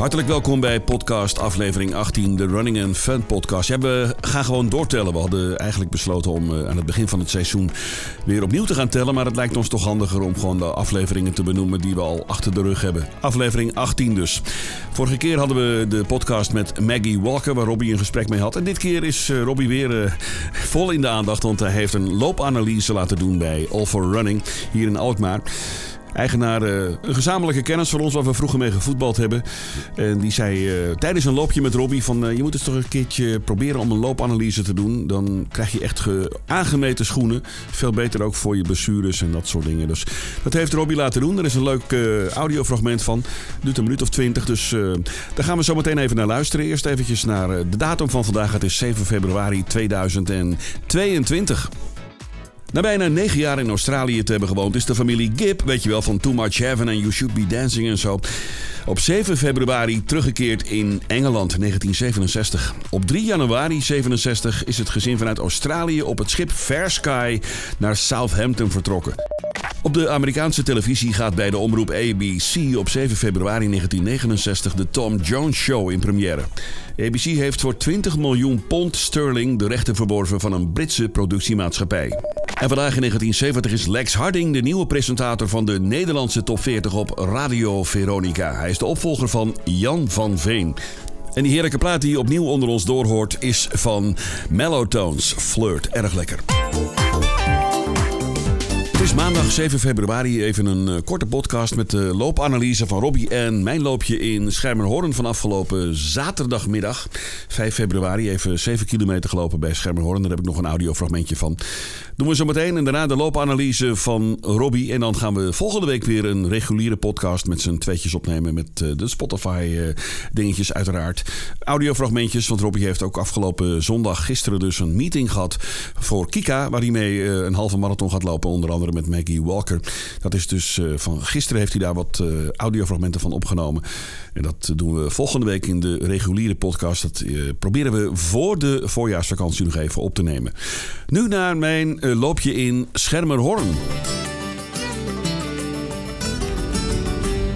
Hartelijk welkom bij podcast aflevering 18, de Running and Fun podcast. We gaan gewoon doortellen. We hadden eigenlijk besloten om uh, aan het begin van het seizoen weer opnieuw te gaan tellen. Maar het lijkt ons toch handiger om gewoon de afleveringen te benoemen die we al achter de rug hebben. Aflevering 18 dus. Vorige keer hadden we de podcast met Maggie Walker, waar Robbie een gesprek mee had. En dit keer is uh, Robbie weer uh, vol in de aandacht, want hij heeft een loopanalyse laten doen bij All for Running hier in Alkmaar. Eigenaar, uh, een gezamenlijke kennis van ons waar we vroeger mee gevoetbald hebben. En die zei uh, tijdens een loopje met Robbie van... Uh, je moet eens toch een keertje proberen om een loopanalyse te doen. Dan krijg je echt aangemeten schoenen. Veel beter ook voor je blessures en dat soort dingen. Dus dat heeft Robbie laten doen. Er is een leuk audiofragment van. Duurt een minuut of twintig. Dus daar gaan we zo meteen even naar luisteren. Eerst eventjes naar de datum van vandaag. Het is 7 februari 2022. Na bijna negen jaar in Australië te hebben gewoond, is de familie Gibb, weet je wel, van Too Much Heaven en You Should Be Dancing en zo, op 7 februari teruggekeerd in Engeland, 1967. Op 3 januari 67 is het gezin vanuit Australië op het schip Fair Sky naar Southampton vertrokken. Op de Amerikaanse televisie gaat bij de omroep ABC op 7 februari 1969 de Tom Jones Show in première. ABC heeft voor 20 miljoen pond sterling de rechten verworven van een Britse productiemaatschappij. En vandaag in 1970 is Lex Harding de nieuwe presentator van de Nederlandse top 40 op Radio Veronica. Is de opvolger van Jan van Veen. En die heerlijke plaat die opnieuw onder ons doorhoort is van Mellowtones. Flirt, erg lekker. Het is maandag 7 februari. Even een uh, korte podcast met de loopanalyse van Robbie en mijn loopje in Schermerhorn van afgelopen zaterdagmiddag. 5 februari. Even 7 kilometer gelopen bij Schermerhorn. Daar heb ik nog een audiofragmentje van. Doen we zo meteen en daarna de loopanalyse van Robbie. En dan gaan we volgende week weer een reguliere podcast met z'n tweetjes opnemen. Met uh, de Spotify uh, dingetjes uiteraard. Audiofragmentjes, want Robbie heeft ook afgelopen zondag gisteren dus een meeting gehad voor Kika. Waar hij mee een halve marathon gaat lopen. Onder andere met Maggie Walker. Dat is dus uh, van gisteren heeft hij daar wat uh, audiofragmenten van opgenomen. En dat doen we volgende week in de reguliere podcast. Dat proberen we voor de voorjaarsvakantie nog even op te nemen. Nu naar mijn loopje in Schermerhorn.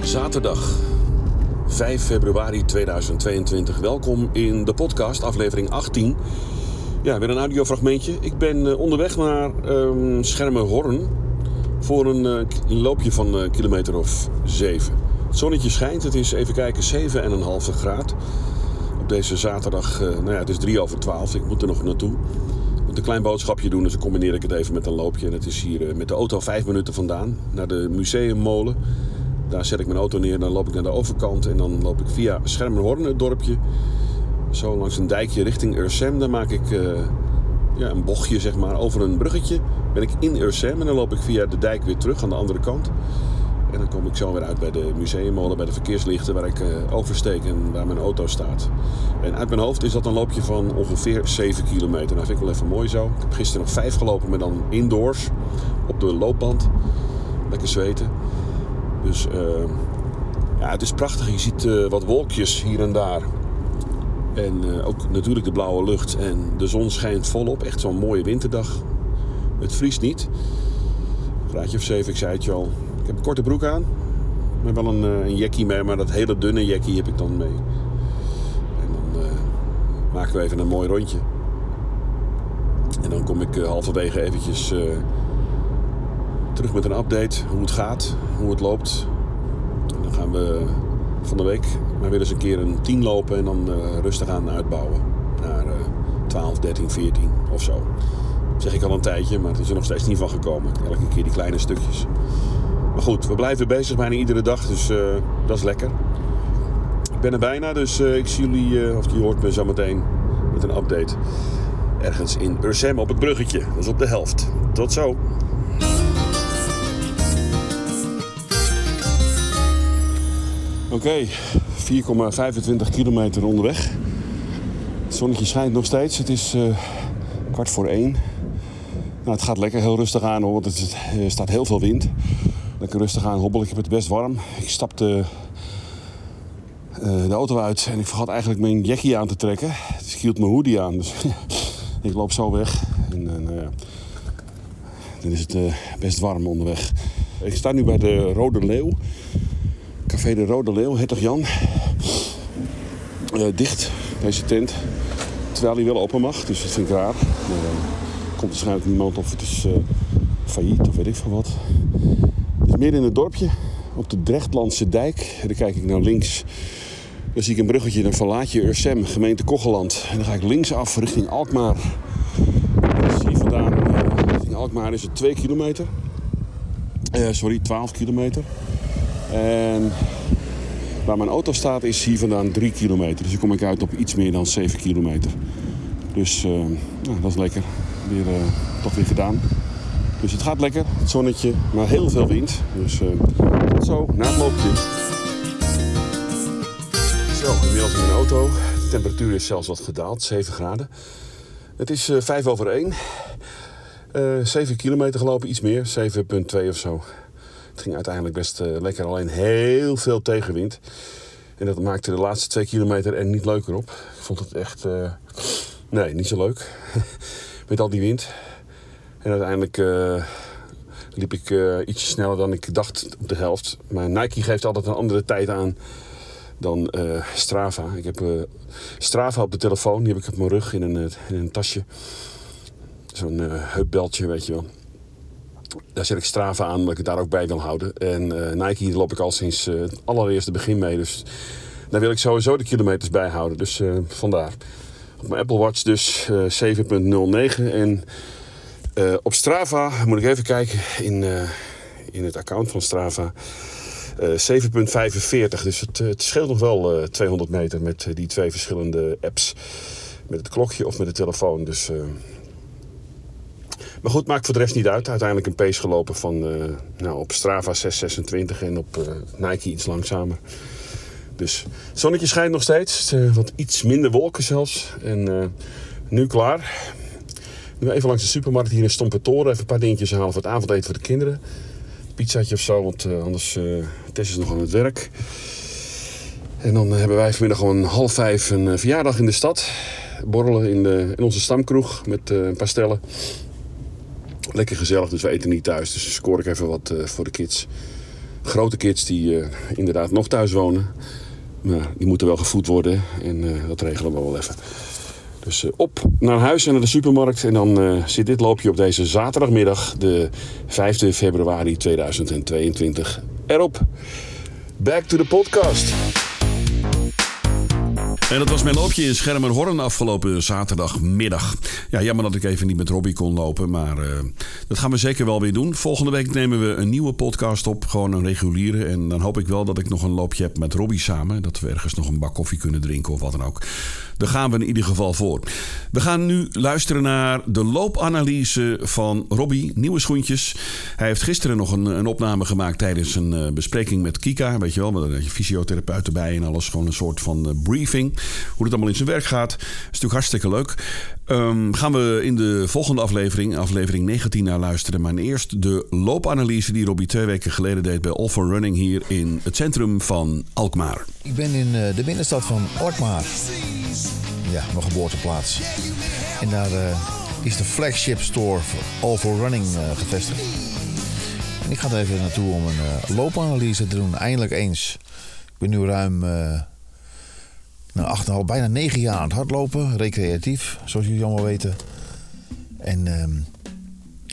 Zaterdag 5 februari 2022. Welkom in de podcast, aflevering 18. Ja, weer een audiofragmentje. Ik ben onderweg naar um, Schermerhorn voor een uh, loopje van een kilometer of 7. Het zonnetje schijnt, het is even kijken 7,5 graad. Op deze zaterdag, uh, nou ja, het is 3 over 12, ik moet er nog naartoe. Ik moet een klein boodschapje doen, dus dan combineer ik het even met een loopje. En het is hier uh, met de auto 5 minuten vandaan, naar de museummolen. Daar zet ik mijn auto neer, dan loop ik naar de overkant en dan loop ik via Schermerhorn, het dorpje. Zo langs een dijkje richting Ursem, dan maak ik ja, een bochtje zeg maar, over een bruggetje. Ben ik in Ursem en dan loop ik via de dijk weer terug aan de andere kant. En dan kom ik zo weer uit bij de museummolen, bij de verkeerslichten waar ik uh, oversteek en waar mijn auto staat. En uit mijn hoofd is dat een loopje van ongeveer 7 kilometer. Nou, vind ik wel even mooi zo. Ik heb gisteren nog 5 gelopen, maar dan indoors op de loopband. Lekker zweten. Dus uh, ja, het is prachtig. Je ziet wat wolkjes hier en daar. En uh, ook natuurlijk de blauwe lucht. En de zon schijnt volop. Echt zo'n mooie winterdag. Het vriest niet. Graadje of 7, ik zei het je al. Ik heb een korte broek aan. Ik heb wel een, uh, een jackie mee, maar dat hele dunne jackie heb ik dan mee. En dan uh, maken we even een mooi rondje. En dan kom ik halverwege eventjes terug met een update. Hoe het gaat, hoe het loopt. En dan gaan we van de week maar weer eens een keer een 10 lopen en dan uh, rustig aan uitbouwen. Naar uh, 12, 13, 14 of zo. Zeg ik al een tijdje, maar het is er nog steeds niet van gekomen. Elke keer die kleine stukjes. Maar goed, we blijven bezig bijna iedere dag, dus uh, dat is lekker. Ik ben er bijna, dus uh, ik zie jullie, of je hoort me zo meteen met een update. Ergens in Ursem op het bruggetje. Dat is op de helft. Tot zo. Oké, okay, 4,25 kilometer onderweg. Het zonnetje schijnt nog steeds. Het is uh, kwart voor één. Nou, het gaat lekker heel rustig aan hoor, want er staat heel veel wind. Lekker rustig aan hobbel. Ik heb het best warm. Ik stapte uh, de auto uit en ik vergat eigenlijk mijn jackie aan te trekken. Dus ik hield mijn hoodie aan. Dus ik loop zo weg. En uh, dan is het best warm onderweg. Ik sta nu bij de Rode Leeuw. Café de Rode Leeuw, Hertog Jan. eh, dicht, deze tent. Terwijl hij wel open mag, dus dat vind ik raar. Uh, komt waarschijnlijk niemand of het is uh, failliet of weet ik veel wat. Het is midden in het dorpje, op de Drechtlandse dijk. En dan kijk ik naar links. Dan zie ik een bruggetje, dan verlaat je Ursem, gemeente Kocheland. En dan ga ik links af richting Alkmaar. Dus hier vandaan, richting Alkmaar is het 2 kilometer. sorry, 12 kilometer. En Waar mijn auto staat is hier vandaan 3 kilometer. Dus dan kom ik uit op iets meer dan 7 kilometer. Dus nou, dat is lekker. Weer, uh, toch weer gedaan. Dus het gaat lekker. Het zonnetje, maar heel veel wind. Dus uh, tot zo, na het loopje. Zo, inmiddels in mijn auto. De temperatuur is zelfs wat gedaald, 7 graden. Het is 5 over 1. 7 kilometer gelopen, iets meer, 7,2 of zo. Het ging uiteindelijk best uh, lekker, alleen heel veel tegenwind. En dat maakte de laatste twee kilometer er niet leuker op. Ik vond het echt, uh, nee, niet zo leuk. Met al die wind. En uiteindelijk uh, liep ik ietsje sneller dan ik dacht op de helft. Maar Nike geeft altijd een andere tijd aan dan Strava. Ik heb Strava op de telefoon, die heb ik op mijn rug in een, in een tasje. Zo'n heupbeltje, weet je wel daar zet ik Strava aan, omdat ik het daar ook bij wil houden. En uh, Nike loop ik al sinds uh, het allereerste begin mee. Dus daar wil ik sowieso de kilometers bij houden. Dus uh, vandaar. Op mijn Apple Watch dus 7.09. En op Strava, moet ik even kijken in, in het account van Strava. 7.45. Dus het, het, scheelt nog wel 200 meter met die twee verschillende apps. Met het klokje of met de telefoon. Dus maar goed, maakt voor de rest niet uit. Uiteindelijk een pace gelopen van uh, nou, op Strava 6,26 en op uh, Nike iets langzamer. Dus zonnetje schijnt nog steeds. Uh, wat iets minder wolken zelfs. En nu klaar. Nu even langs de supermarkt hier in Stompetoren. Even een paar dingetjes halen voor het avondeten voor de kinderen. Pizzaatje of zo, want anders Tess is nog aan het werk. En dan hebben wij vanmiddag om half vijf een verjaardag in de stad. Borrelen in, de, in onze stamkroeg met een paar stellen lekker gezellig, dus we eten niet thuis. Dus scoor ik even wat uh, voor de kids. Grote kids die uh, inderdaad nog thuis wonen. Maar die moeten wel gevoed worden en uh, dat regelen we wel even. Dus op naar huis en naar de supermarkt. En dan zit dit loopje op deze zaterdagmiddag, de 5 februari 2022, erop. Back to the podcast. En dat was mijn loopje in Schermerhorn afgelopen zaterdagmiddag. Ja, jammer dat ik even niet met Robbie kon lopen, maar uh, dat gaan we zeker wel weer doen. Volgende week nemen we een nieuwe podcast op, gewoon een reguliere. En dan hoop ik wel dat ik nog een loopje heb met Robbie samen. Dat we ergens nog een bak koffie kunnen drinken of wat dan ook. Daar gaan we in ieder geval voor. We gaan nu luisteren naar de loopanalyse van Robbie, nieuwe schoentjes. Hij heeft gisteren nog een, een opname gemaakt tijdens een uh, bespreking met Kika. Weet je wel, met een fysiotherapeut erbij en alles. Gewoon een soort van uh, briefing. Hoe het allemaal in zijn werk gaat. Is natuurlijk hartstikke leuk. Um, gaan we in de volgende aflevering, aflevering 19, naar luisteren. Maar eerst de loopanalyse die Robbie twee weken geleden deed bij All for Running hier in het centrum van Alkmaar. Ik ben in uh, de binnenstad van Alkmaar. Ja, mijn geboorteplaats. En daar uh, is de flagship store voor All for Running uh, gevestigd. En ik ga er even naartoe om een loopanalyse te doen. Eindelijk eens. Ik ben nu ruim nou, acht, al bijna negen jaar aan het hardlopen, recreatief, zoals jullie allemaal weten. En uh,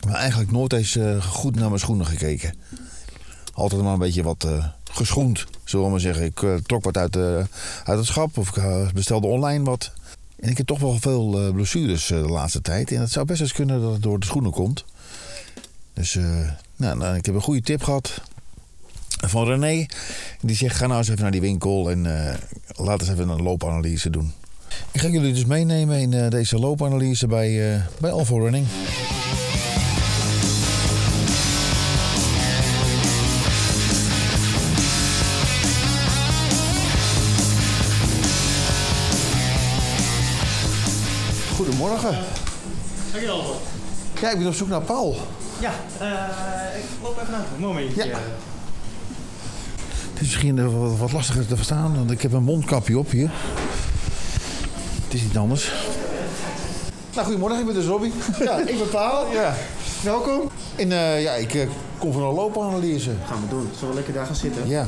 maar eigenlijk nooit eens uh, goed naar mijn schoenen gekeken. Altijd maar een beetje wat uh, geschoend, zullen we maar zeggen. Ik uh, trok wat uit, uit het schap of ik bestelde online wat. En ik heb toch wel veel blessures de laatste tijd. En het zou best eens kunnen dat het door de schoenen komt. Dus nou, nou, ik heb een goede tip gehad van René. Die zegt: ga nou eens even naar die winkel en uh, laat eens even een loopanalyse doen. Ik ga jullie dus meenemen in uh, deze loopanalyse bij, uh, bij Alpha Running. Goedemorgen. Dankjewel. Ja, ik ben op zoek naar Paul. Ja, ik loop even naar een momentje. Ja. Het is misschien wat lastiger te verstaan, want ik heb een mondkapje op hier. Het is niet anders. Nou, goedemorgen, ik ben dus Robbie. Ja, ik ben Paul. Ja. Welkom. En uh, ja, ik uh, kom van een loopanalyse. Gaan we doen. Zullen we lekker daar gaan zitten? Ja.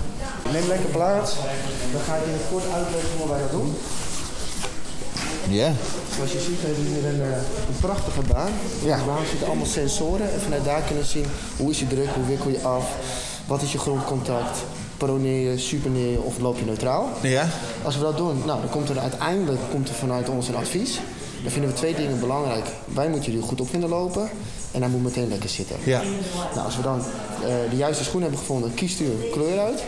Neem lekker plaats. Dan ga ik in het kort uitleggen hoe wij dat doen. Ja. Zoals je ziet hebben we hier een, eh, een prachtige baan. Ja. De baan zitten allemaal sensoren en vanuit daar kunnen we zien hoe is je druk, hoe wikkel je af, wat is je grondcontact, paroneer je, superneer je of loop je neutraal. Ja. Als we dat doen, nou, dan komt er uiteindelijk komt er vanuit ons een advies. Dan vinden we twee dingen belangrijk. Wij moeten jullie goed op vinden lopen en hij moet meteen lekker zitten. Ja. Nou, als we dan eh, de juiste schoen hebben gevonden, kiest u een kleur uit.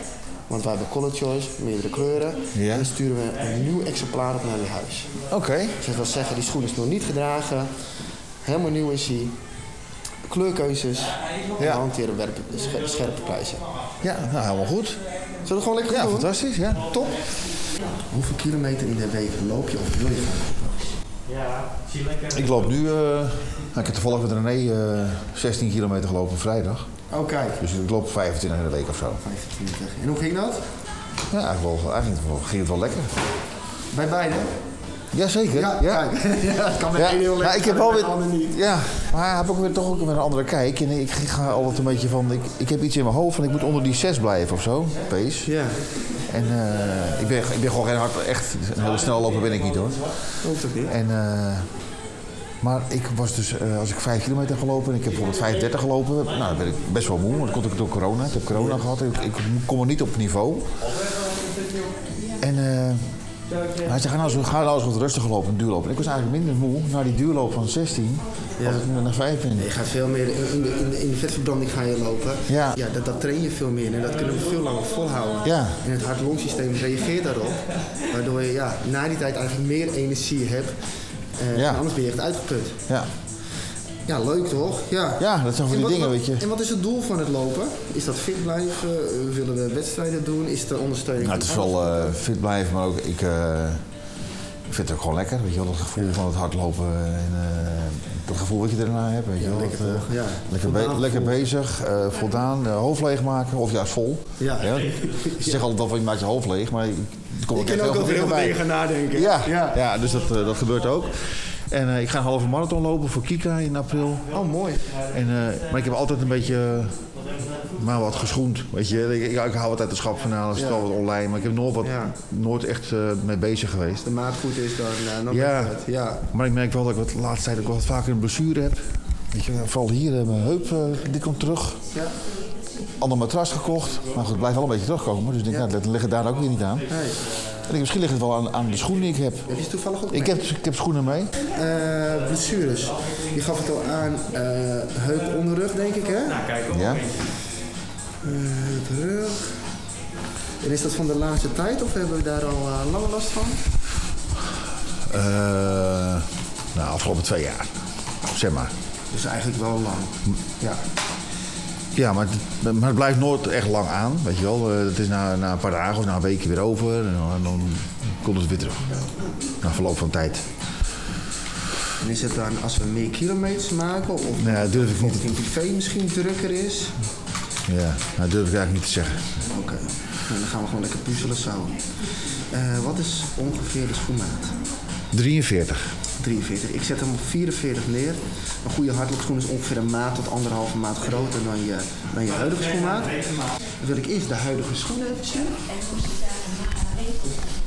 Want wij hebben color choice, meerdere kleuren. Ja. En dan sturen we een nieuw exemplaar op naar uw huis. Oké. Dus dat wil zeggen, die schoen is nog niet gedragen. Helemaal nieuw is hij. Kleurkeuzes. Ja. En hanteren werpen, scherpe prijzen. Ja, nou helemaal goed. Zullen we het gewoon lekker Ja, doen? fantastisch. Ja. Top. Hoeveel kilometer in de week loop je of wil je gaan? Ja, zie je lekker. Ik loop nu, eh, nou, ik heb toevallig met René eh 16 kilometer gelopen op vrijdag. Oh, kijk. Dus ik loop 25 in de week of zo. 25. En hoe ging dat? Ja, eigenlijk, wel, eigenlijk ging het wel lekker. Bij beide? Jazeker. Ja, ja. kijk. ja, het kan met Ja, één heel lekker ik heb wel weer, niet. ja, maar heeft ook weer toch ook weer een andere kijk. En ik ga altijd een beetje van, ik, ik heb iets in mijn hoofd van ik moet onder die 6 blijven of zo, pace. Ja, En eh, ik, ben, ik ben gewoon geen hard, echt een hele snel loper ben ik niet hoor. ook niet. En, eh, maar ik was dus, eh, als ik 5 kilometer gelopen en ik heb bijvoorbeeld 35 gelopen, nou dan ben ik best wel moe, want dat komt ook door corona. Ik heb corona gehad, ik, ik kom er niet op niveau. En eh, hij zei, ga nou, eens, ga nou eens wat rustiger lopen, een duurloop. En ik was eigenlijk minder moe na die duurloop van 16, Ja. als ik nu naar 5 ben. Je gaat veel meer in de, in de, vetverbranding ga je lopen. Ja. ja dat, dat train je veel meer en dat kunnen we veel langer volhouden. Ja. En het hart-longsysteem reageert daarop. Waardoor je ja, na die tijd eigenlijk meer energie hebt. Eh, Ja. en anders ben je echt uitgeput. Ja. Ja, leuk toch? Ja, Ja, dat zijn van die wat- dingen, wat- weet je. En wat is het doel van het lopen? Is dat fit blijven? Willen we wedstrijden doen? Is het de ondersteuning? Nou, het is wel eh, fit blijven, maar ook ik, eh, ik vind het ook gewoon lekker. Weet je wel, dat gevoel van het hardlopen en eh, dat gevoel wat je daarna hebt. Weet je wel, lekker dat? Ja. lekker, be- lekker bezig, voldaan, hoofd leeg maken of juist vol. Ja. Ze zeggen altijd van je maakt je hoofd leeg, maar er Je echt kan ook heel veel bij. dingen gaan nadenken. Ja, ja. ja. dus dat, dat gebeurt ook. En eh, ik ga een halve marathon lopen voor Kika in april. Oh, mooi. En, eh, maar ik heb altijd een beetje eh, maar wat geschoend. Weet je, ik, ik, ik hou wat uit de schap van alles, Ja. wel wat online, maar ik heb nooit, wat, Ja. nooit echt mee bezig geweest. De maat goed is dan, uh, dan Ja. ja. Maar ik merk wel dat ik wat de laatste tijd ook wat vaker een blessure heb. Weet je, vooral hier, mijn heup, eh, dit komt terug. ja. Ander matras gekocht. Maar goed, het blijft wel een beetje terugkomen. Dus ik denk, ja. dat ligt het daar ook weer niet aan. Hey. En ik, misschien ligt het wel aan, aan de schoenen die ik heb. Heb je ze toevallig ook Ik heb, ik heb schoenen mee. Eh, blessures. Je gaf het al aan, eh heup onderrug denk ik hè? Nou, kijk op. Ja. Heup, rug. En is dat van de laatste tijd of hebben we daar al uh, lange last van? Eh, nou, afgelopen twee jaar. Zeg maar. Dus eigenlijk wel lang. Ja. Ja, maar het, maar het blijft nooit echt lang aan. Weet je wel. Eh, Het is na, na een paar dagen of na een weekje weer over. En dan, dan komt het weer terug. Na verloop van tijd. En is het dan als we meer kilometers maken of Nee, dat durf ik niet. of in privé misschien drukker is? Ja, dat durf ik eigenlijk niet te zeggen. Oké, Nou, dan gaan we gewoon lekker puzzelen zo. Eh, wat is ongeveer de schoenmaat? 43. 43. Ik zet hem op 44 neer. Een goede hardloopschoen is ongeveer een maat tot anderhalve maat groter dan je, dan je huidige schoenmaat. Dan wil ik eerst de huidige schoen even zien.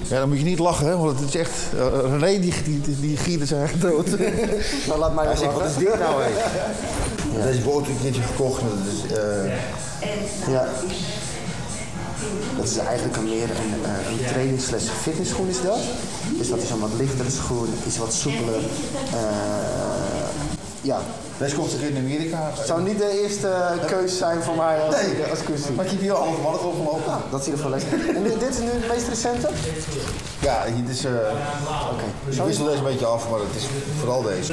Ja, dan moet je niet lachen, hè, want het is echt... eh, René, die, die, die, gierde zijn eigen dood. Nou, laat mij wel zegt, wat is dit nou, hé? Deze heb ik keertje gekocht. maar Dat is, eh, Ja. Dat is eigenlijk een meer een, eh, een training slash fitnessschoen is dat. Dus dat is een wat lichtere schoen, is wat soepeler. Eh, ja, Deze kocht ik in Amerika. het zou niet de eerste keus zijn voor mij als, Nee. als. Maar ik heb hier al halve mannen gelopen. Dat zie je ervan lekker. En dit, dit is nu het meest recente? Ja, dit is... eh Oké. ik wissel deze een beetje af, maar het is vooral deze.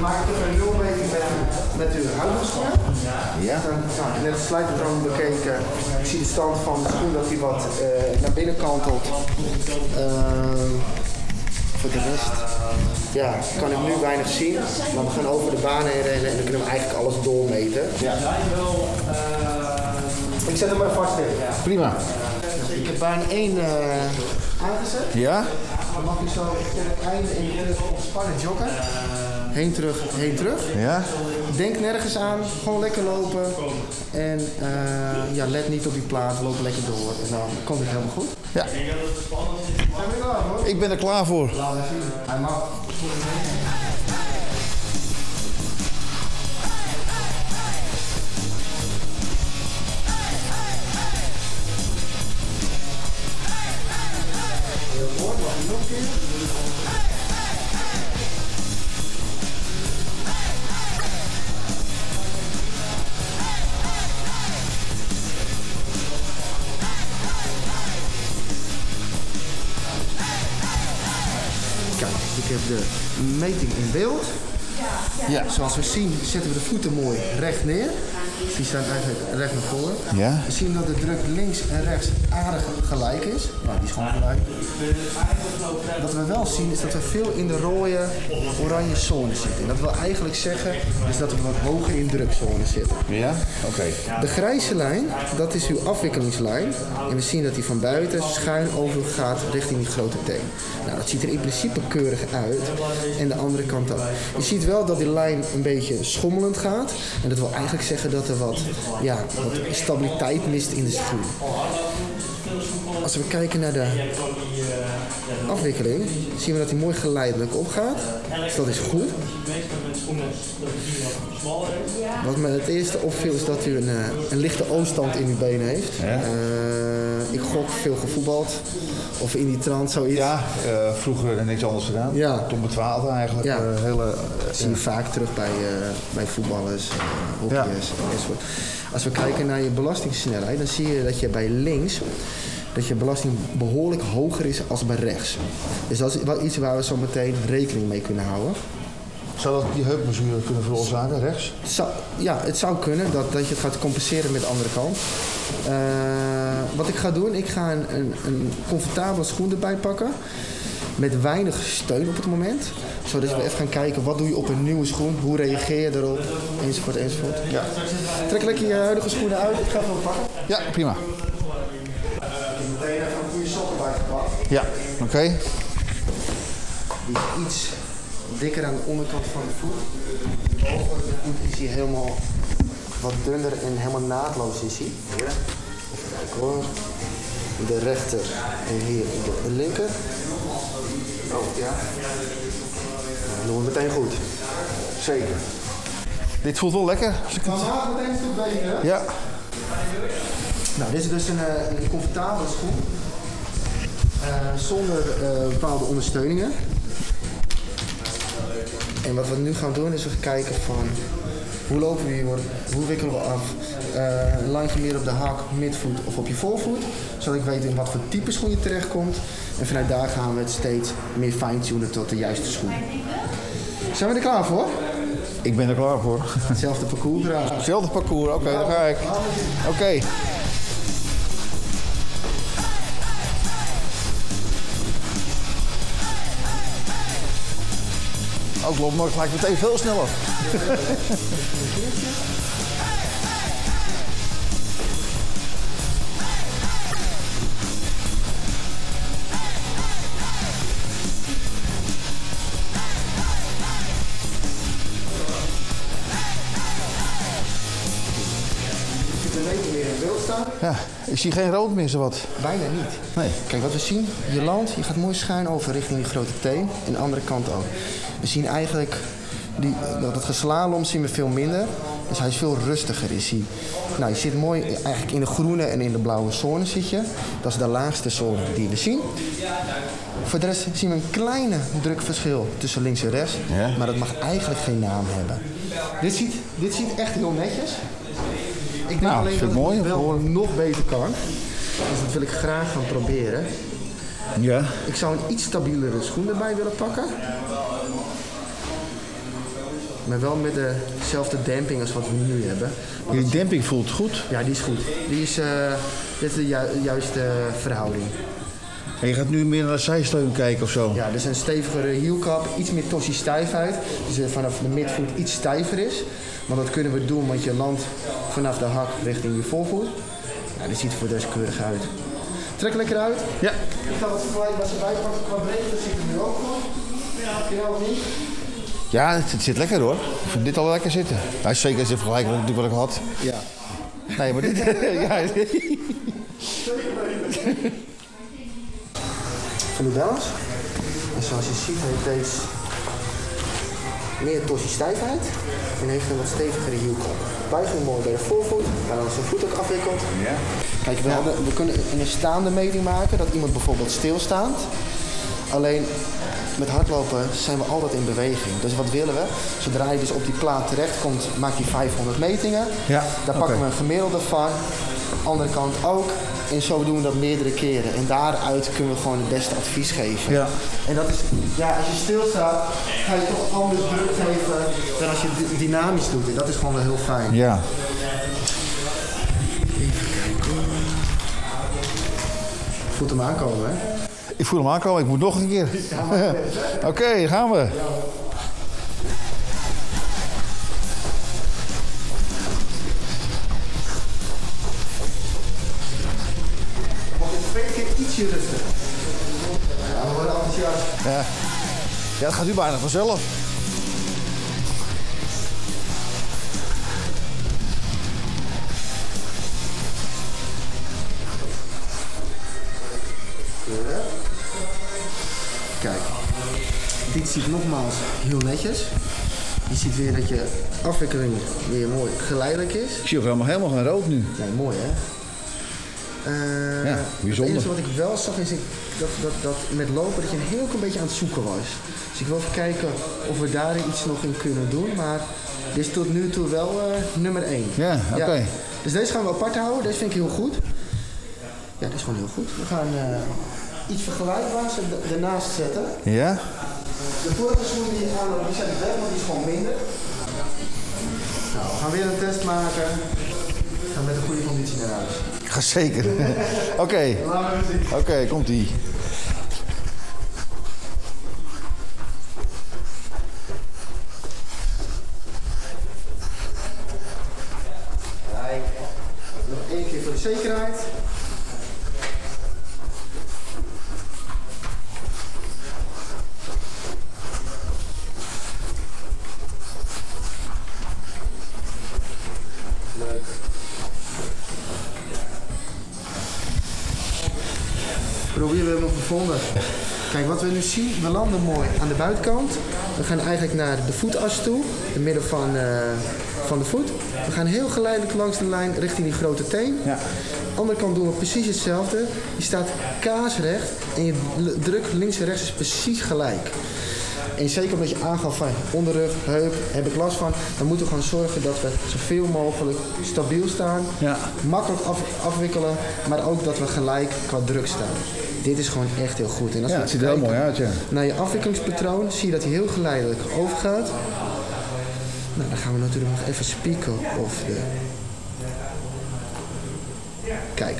Maak even een nulmeting met, met uw huidige schoen. Ja? Dan, nou, net als slijtpatroon bekeken. Ik zie de stand van de schoen dat hij wat eh, naar binnen kantelt. Ehm, voor de rest ja, kan ik nu weinig zien. Maar we gaan over de baan heen rennen en dan kunnen we eigenlijk alles doormeten. Ik zet hem maar vast in. Prima. Ik heb baan 1 eh, aangezet. Ja? Dan mag je zo tot het einde in ontspannen joggen. Heen terug, heen terug. Ja? Denk nergens aan, gewoon lekker lopen. En eh, ja, let niet op die plaat, loop lekker door. En dan komt het helemaal goed. Ja. Zijn we klaar hoor? Ik ben er klaar voor. Laat even zien. Hij mag. Kijk, ik heb de meting in beeld. Ja. Zoals we zien zetten we de voeten mooi recht neer. Die staan eigenlijk recht naar voren. Ja. We zien dat de druk links en rechts aardig gelijk is. Nou, die is gewoon gelijk. Wat we wel zien is dat we veel in de rode, oranje zone zitten. En dat wil eigenlijk zeggen is dat we wat hoger in drukzone zitten. Ja? Oké. De grijze lijn, dat is uw afwikkelingslijn. En we zien dat die van buiten schuin over gaat richting die grote teen. Nou, dat ziet er in principe keurig uit. En de andere kant ook. Je ziet wel dat die lijn een beetje schommelend gaat. En dat wil eigenlijk zeggen dat er wat, ja, stabiliteit mist in de schoen. Als we kijken naar de afwikkeling, zien we dat hij mooi geleidelijk opgaat. Dus dat is goed. Wat me het eerste opviel is dat u een, eh, een lichte ooststand in uw benen heeft. Ja. Eh, ik gok veel gevoetbald. Of in die trant zoiets. Ja, eh, vroeger niks anders gedaan. Ja. Tot mijn twaalfde eigenlijk. Ja. hele, Dat zie je vaak terug bij, eh, bij voetballers, hockeyers enzovoort. Als we kijken naar je belastingssnelheid, dan zie je dat je bij links dat je belasting behoorlijk hoger is als bij rechts. Dus dat is wel iets waar we zo meteen rekening mee kunnen houden. Zou dat die heupblessure kunnen veroorzaken, rechts? Zou, ja, het zou kunnen dat, dat je het gaat compenseren met de andere kant. Eh, wat ik ga doen, ik ga een, een, een comfortabele schoen erbij pakken. Met weinig steun op het moment. Zodat we even gaan kijken, wat doe je op een nieuwe schoen? Hoe reageer je erop? Enzovoort, enzovoort. Ja. Trek lekker je huidige schoenen uit. Ik ga wat pakken. Ja, prima. Meteen even een goede sokken bij gepakt. Ja, oké. Die is iets dikker aan de onderkant van de voet. Boven de voet is hij helemaal wat dunner en helemaal naadloos is hij. Even kijken hoor. De rechter en hier de linker. Oh ja. Nou, doen we meteen goed. Zeker. Dit voelt wel lekker. Als ik het... Vandaag meteen een stuk beter. Ja. Nou, dit is dus een, eh, een comfortabele schoen. Eh, zonder eh, bepaalde ondersteuningen. En wat we nu gaan doen is we gaan kijken van hoe lopen we hier, hoe wikkelen we af. Eh lang je meer op de hak, midvoet of op je voorvoet. Zodat ik weet in wat voor type schoen je terechtkomt. En vanuit daar gaan we het steeds meer fine-tunen tot de juiste schoen. Zijn we er klaar voor? Ik ben er klaar voor. Hetzelfde parcours dragen. Hetzelfde parcours, oké, daar ga ik. Oké. Ook loopt maar gelijk meteen veel sneller. Ja, ik zie geen rood meer, zo wat. Bijna niet. Nee. Kijk, wat we zien, je landt, je gaat mooi schuin over richting die grote teen. En de andere kant ook. We zien eigenlijk, die, dat het geslalom zien we veel minder. Dus hij is veel rustiger. Is hij. Nou, je zit mooi eigenlijk in de groene en in de blauwe zone zit je. Dat is de laagste zone die we zien. Voor de rest zien we een kleine drukverschil tussen links en rechts. Ja. Maar dat mag eigenlijk geen naam hebben. Dit ziet, dit ziet echt heel netjes. Ik denk Nou, alleen dat mooi het te wel horen. nog beter kan. Dus dat wil ik graag gaan proberen. Ja. Ik zou een iets stabielere schoen erbij willen pakken. Maar wel met dezelfde damping als wat we nu hebben. Want Die demping voelt goed. Ja, die is goed. Die is, eh, dit is de ju- juiste verhouding. En je gaat nu meer naar de zijsteun kijken of zo. Ja, dus een stevigere hielkap, iets meer tossie stijfheid. Dus eh, vanaf de midvoet iets stijver is. Want dat kunnen we doen, want je landt vanaf de hak richting je voorvoet. Ja, dit ziet er voor keurig uit. Trek lekker uit. Ja. Ik ga wat vergelijkbaar erbij pakken qua breedte, dat zit er nu ook goed. Heb je ook niet? Ja, het, het zit lekker hoor. Ik vind dit al lekker zitten. Hij is zeker eens in vergelijking met natuurlijk wat ik had. Ja. Nee, maar dit... ja, Van de balans. En zoals je ziet heeft deze meer torsiestijfheid en heeft een wat stevigere hielkop. Buiging mooi bij de voorvoet, waar dan zijn voet ook afwikkelt. Ja. Kijk, we, hadden, we kunnen een staande meting maken, dat iemand bijvoorbeeld stilstaand. Alleen met hardlopen zijn we altijd in beweging. Dus wat willen we? Zodra je dus op die plaat terechtkomt, maakt hij 500 metingen. Ja, Daar pakken we een gemiddelde van. Andere kant ook. En zo doen we dat meerdere keren. En daaruit kunnen we gewoon het beste advies geven. Ja. En dat is, ja, als je stilstaat, ga je toch anders druk geven dan als je dy- dynamisch doet. En dat is gewoon wel heel fijn. Ja. Voelt hem aankomen, hè? Ik voel hem aankomen, ik moet nog een keer. Oké, gaan we. Ietsje rustiger. Ja, we worden enthousiast. Ja, dat gaat u bijna vanzelf. Ziet nogmaals heel netjes. Je ziet weer dat je afwikkeling weer mooi geleidelijk is. Ik zie ook helemaal, helemaal geen rood nu. Nee, mooi hè? Eh, Ja, bijzonder. Het enige wat ik wel zag is ik, dat, dat, dat met lopen dat je een heel klein beetje aan het zoeken was. Dus ik wil even kijken of we daar iets nog in kunnen doen. Maar dit is tot nu toe wel eh, nummer 1. Ja, oké. Dus deze gaan we apart houden. Deze vind ik heel goed. Ja, dat is gewoon heel goed. We gaan eh, iets vergelijkbaars er- ernaast zetten. Ja? De vorige schoenen die je aan die zijn weg, want die is gewoon minder. Nou, we gaan weer een test maken. We gaan met een goede conditie naar huis. Ga zeker. Oké, Laten we zien. oké, komt ie. Kijk, nog één keer voor de zekerheid. Probeer we hem nog gevonden. Kijk, wat we nu zien, we landen mooi aan de buitenkant. We gaan eigenlijk naar de voetas toe, de midden van, eh, van de voet. We gaan heel geleidelijk langs de lijn richting die grote teen. Ja. Andere kant doen we precies hetzelfde. Je staat kaarsrecht en je druk links en rechts is precies gelijk. En zeker omdat je aangaf van onderrug, heup, heb ik last van, dan moeten we gewoon zorgen dat we zoveel mogelijk stabiel staan, Ja. makkelijk af, afwikkelen, maar ook dat we gelijk qua druk staan. Dit is gewoon echt heel goed. En als Ja, het ziet er heel mooi uit, ja. Naar je afwikkelingspatroon zie je dat hij heel geleidelijk overgaat. Nou, dan gaan we natuurlijk nog even spieken of de Kijk,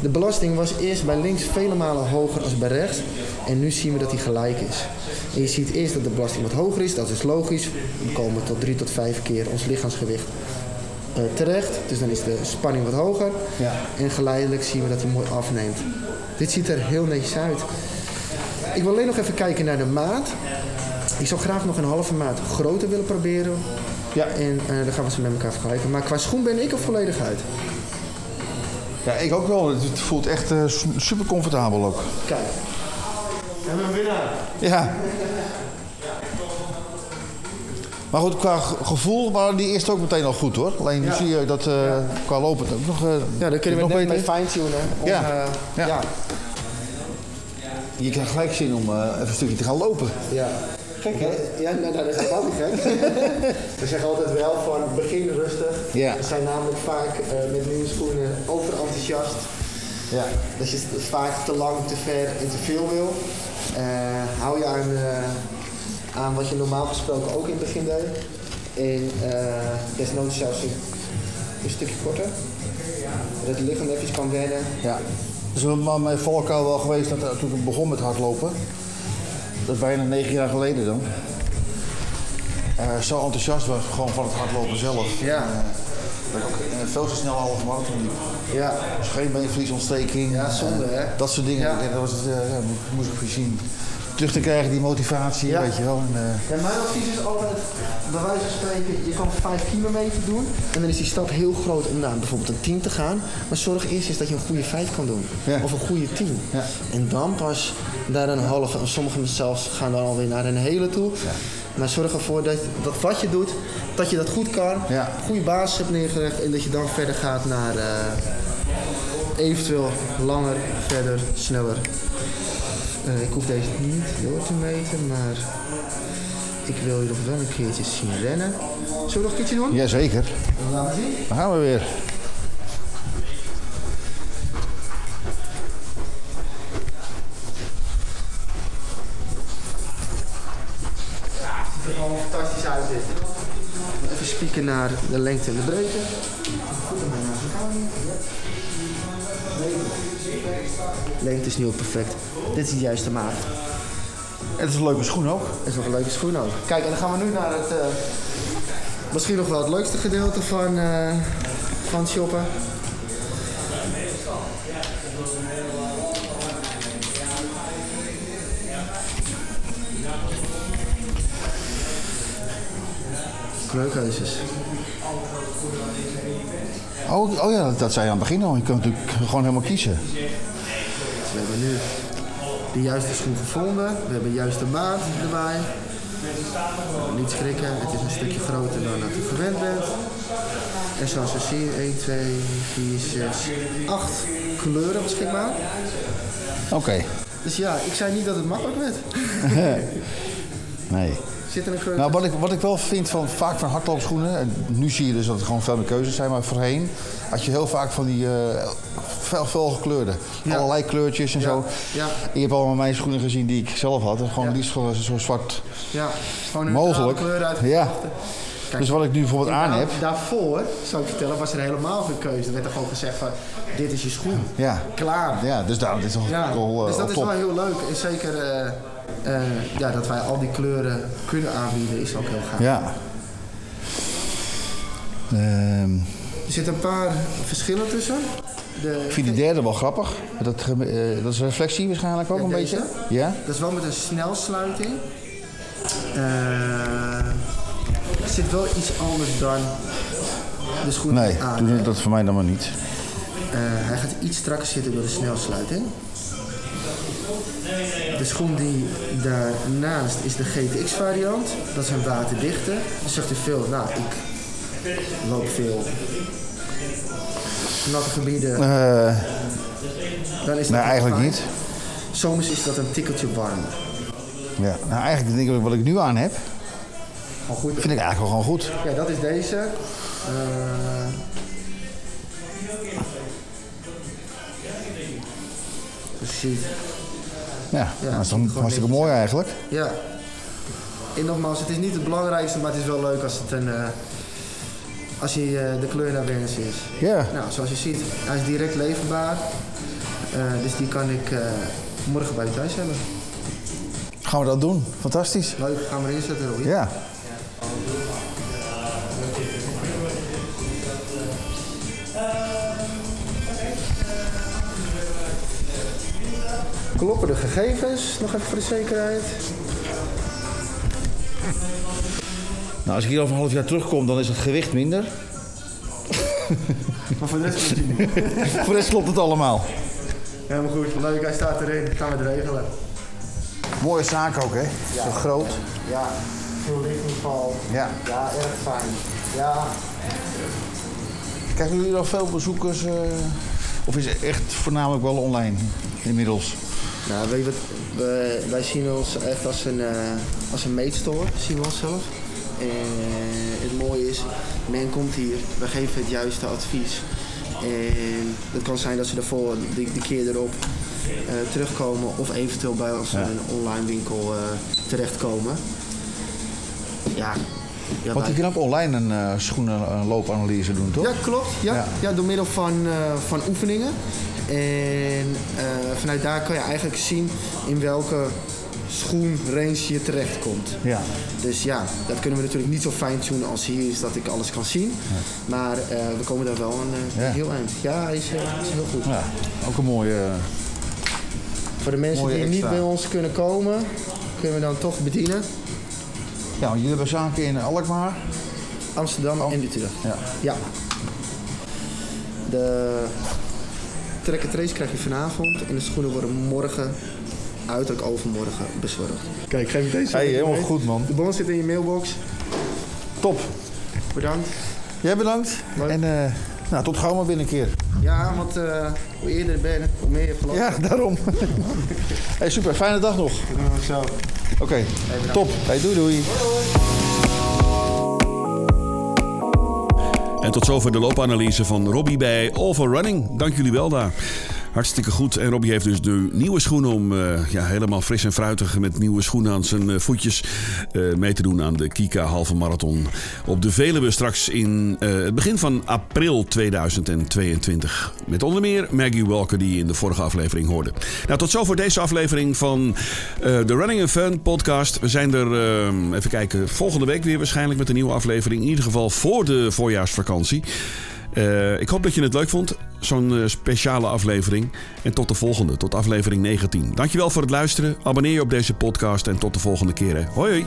de belasting was eerst bij links vele malen hoger als bij rechts. En nu zien we dat die gelijk is. En je ziet eerst dat de belasting wat hoger is, dat is logisch. We komen tot drie tot vijf keer ons lichaamsgewicht terecht. Dus dan is de spanning wat hoger. Ja. En geleidelijk zien we dat hij mooi afneemt. Dit ziet er heel netjes uit. Ik wil alleen nog even kijken naar de maat. Ik zou graag nog een halve maat groter willen proberen. Ja. En eh, dan gaan we ze met elkaar vergelijken. Maar qua schoen ben ik er volledig uit. Ja, ik ook wel. Het voelt echt eh, su- super comfortabel ook. Kijk. We hebben een winnaar. Ja. Maar goed, qua ge- gevoel waren die eerst ook meteen al goed hoor. Alleen Ja. zie je dat eh, qua lopen het ook nog, eh, Ja, dan kunnen we nog net beter. mee fine-tunen. om, Ja. eh, Ja. ja. Je krijgt gelijk zin om eh, even een stukje te gaan lopen. Ja. Gek hè? Ja, nou, dat is helemaal niet gek. We zeggen altijd wel van begin rustig. Ja. We zijn namelijk vaak eh, met nieuwe schoenen overenthousiast. Ja. Dat je vaak te lang, te ver en te veel wil. Eh, hou je aan, eh, aan wat je normaal gesproken ook in het begin deed. En eh desnoods zelfs een, een stukje korter. Dat het lichaam even kan wennen. ja. Dus we maar mijn valkuil wel geweest dat, eh, toen ik begon met hardlopen. Dat is bijna negen jaar geleden dan. Eh, zo enthousiast was gewoon van het hardlopen zelf. Ja. Dat ik ook veel te snel halve marathon liep. Ja. Dus geen beenvliesontsteking. Ja, zonde, hè? Dat soort dingen. Ja. Dat was het, ja, moest ik voorzien. Terug te krijgen, die motivatie, Ja. weet je wel. En, eh, Ja, mijn advies is altijd, bij wijze van spreken, je kan 5 kilometer doen. En dan is die stap heel groot om naar bijvoorbeeld een 10 te gaan. Maar zorg eerst eens dat je een goede 5 kan doen. Ja. Of een goede 10. Ja. En dan pas naar een halve. En sommigen zelfs gaan dan alweer naar een hele toe. Maar zorg ervoor dat, dat wat je doet, dat je dat goed kan. Ja. Goede basis hebt neergelegd. En dat je dan verder gaat naar eh, eventueel langer, verder, sneller. Eh, ik hoef deze niet door te meten, maar ik wil je nog wel een keertje zien rennen. Zullen we nog een keertje doen? Jazeker. Laten we zien. Dan gaan we weer. ziet er gewoon fantastisch uit dit. Even spieken naar de lengte en de breedte. Goed aan mijn navigatie. Lengte is nu ook perfect. Dit is de juiste maat. Het is een leuke schoen ook. Dat is een leuke schoen ook. Kijk, en dan gaan we nu naar het... eh, misschien nog wel het leukste gedeelte van, eh, van het shoppen. Kleurkeuzes. Oh, oh ja, dat, zei je aan het begin al. Je kunt natuurlijk gewoon helemaal kiezen. We hebben nu de juiste schoen gevonden. We hebben de juiste maat erbij. Niet schrikken, het is een stukje groter dan dat u gewend bent. En zoals we zien, 1, 2, 4, 6, 8 kleuren beschikbaar. Oké. Dus ja, ik zei niet dat het makkelijk werd. Nee. Zit er een kleur Nou, wat ik, wat ik wel vind van vaak van hardloopschoenen, en nu zie je dus dat er gewoon veel meer keuzes zijn, maar voorheen had je heel vaak van die fel, fel gekleurde. Ja. Allerlei kleurtjes en Ja, zo. ja. Je hebt allemaal mijn schoenen gezien die ik zelf had. En gewoon liefst gewoon zo zwart Ja, gewoon mogelijk. kleur Ja. Kijk, Dus wat ik nu bijvoorbeeld aan heb, Daarvoor, zou ik vertellen, was er helemaal geen keuze. Er werd er gewoon gezegd van, dit is je schoen. ja. Klaar. Ja, dus daar, dit is toch Ja, wel, eh, dus dat is wel heel leuk. En zeker eh, ja, dat wij al die kleuren kunnen aanbieden is ook heel gaaf. Ja. Ehm, Er zitten een paar verschillen tussen. De, ik vind die derde wel grappig. Dat, eh, dat is reflectie waarschijnlijk ook Ja, een deze? beetje. Ja? Dat is wel met een snelsluiting. Eh, het zit wel iets anders dan de schoen Nee, aan doe heb. dat voor mij dan maar niet. Eh, hij gaat iets strakker zitten door de snelsluiting. De schoen die daarnaast is de GTX variant. Dat is een waterdichte. Dan zegt u veel, nou ik loop veel natte gebieden. Eh, Dan is wel eigenlijk fijn. niet. Zomers is dat een tikkeltje warmer. Ja. Nou, eigenlijk denk ik wat ik nu aan heb, Gewoon goed. vind ik eigenlijk wel gewoon goed. Ja, dat is deze. Eh, Ja, Ja, dat is toch hartstikke mooi eigenlijk. ja. En nogmaals, het is niet het belangrijkste, maar het is wel leuk als het een... eh, als je eh, de kleur naar wens is. Ja. Nou, zoals je ziet, hij is direct leverbaar. Eh, dus die kan ik morgen bij je thuis hebben. Gaan we dat doen? Fantastisch. Leuk, gaan we erin zetten, Roy. Ja. Kloppen de gegevens, nog even voor de zekerheid. Nou, als ik hier over een half jaar terugkom, dan is het gewicht minder. Maar voor de rest is het niet. Voor de rest klopt het allemaal. Helemaal goed, leuk, hij staat erin. Gaan we het regelen. Mooie zaak ook, hè? Zo groot. Ja, veel lichtinval. Ja. Ja, erg fijn. Ja, Krijgen jullie nog veel bezoekers? eh, of is het echt voornamelijk wel online inmiddels? Nou weet je wat, we, wij zien ons echt als een, eh, als een zien we onszelf. En het mooie is, men komt hier, we geven het juiste advies. En het kan zijn dat ze daarvoor de, de keer erop eh, terugkomen of eventueel bij ons een online winkel eh, terechtkomen. Ja, ja Want je kan ook online een uh, schoenenloopanalyse doen, toch? Ja, klopt. Ja, Ja. ja. door middel van, eh, van oefeningen. En eh, vanuit daar kan je eigenlijk zien in welke schoenrange je terechtkomt. Ja. Dus ja, dat kunnen we natuurlijk niet zo fijn tunen als hier is dat ik alles kan zien. Maar eh, we komen daar wel een Ja. heel eind. Ja, is, is heel goed. Ja, ook een mooie... Voor de mensen die niet bij ons kunnen komen, kunnen we dan toch bedienen. Ja, want jullie hebben zaken in Alkmaar. Amsterdam en Utrecht. Ja. Ja. De track and trace krijg je vanavond en de schoenen worden morgen, uiterlijk overmorgen, bezorgd. Kijk, ik geef deze. Hey, helemaal goed man. De bon zit in je mailbox. Top. Bedankt. Jij bedankt. Leuk. En eh, nou, tot gauw maar weer een keer. Ja, want eh, hoe eerder je bent, hoe meer je hebt. Ja, daarom. hey, super. Fijne dag nog. Zo. Oké, top. Hey, doei doei. En tot zover de loopanalyse van Robbie bij Overrunning. Dank jullie wel daar. Hartstikke goed. En Robbie heeft dus de nieuwe schoenen om eh, ja, helemaal fris en fruitig met nieuwe schoenen aan zijn eh, voetjes eh, mee te doen aan de Kika halve marathon op de Veluwe straks in het begin van april 2022. Met onder meer Maggie Walker die je in de vorige aflevering hoorde. Nou, tot zover deze aflevering van de Running and Fun podcast. We zijn er, even kijken, volgende week weer waarschijnlijk met een nieuwe aflevering. In ieder geval voor de voorjaarsvakantie. Eh, ik hoop dat je het leuk vond, zo'n eh, speciale aflevering. En tot de volgende, tot aflevering 19. Dankjewel voor het luisteren. Abonneer je op deze podcast en tot de volgende keer. hè. Hoi hoi.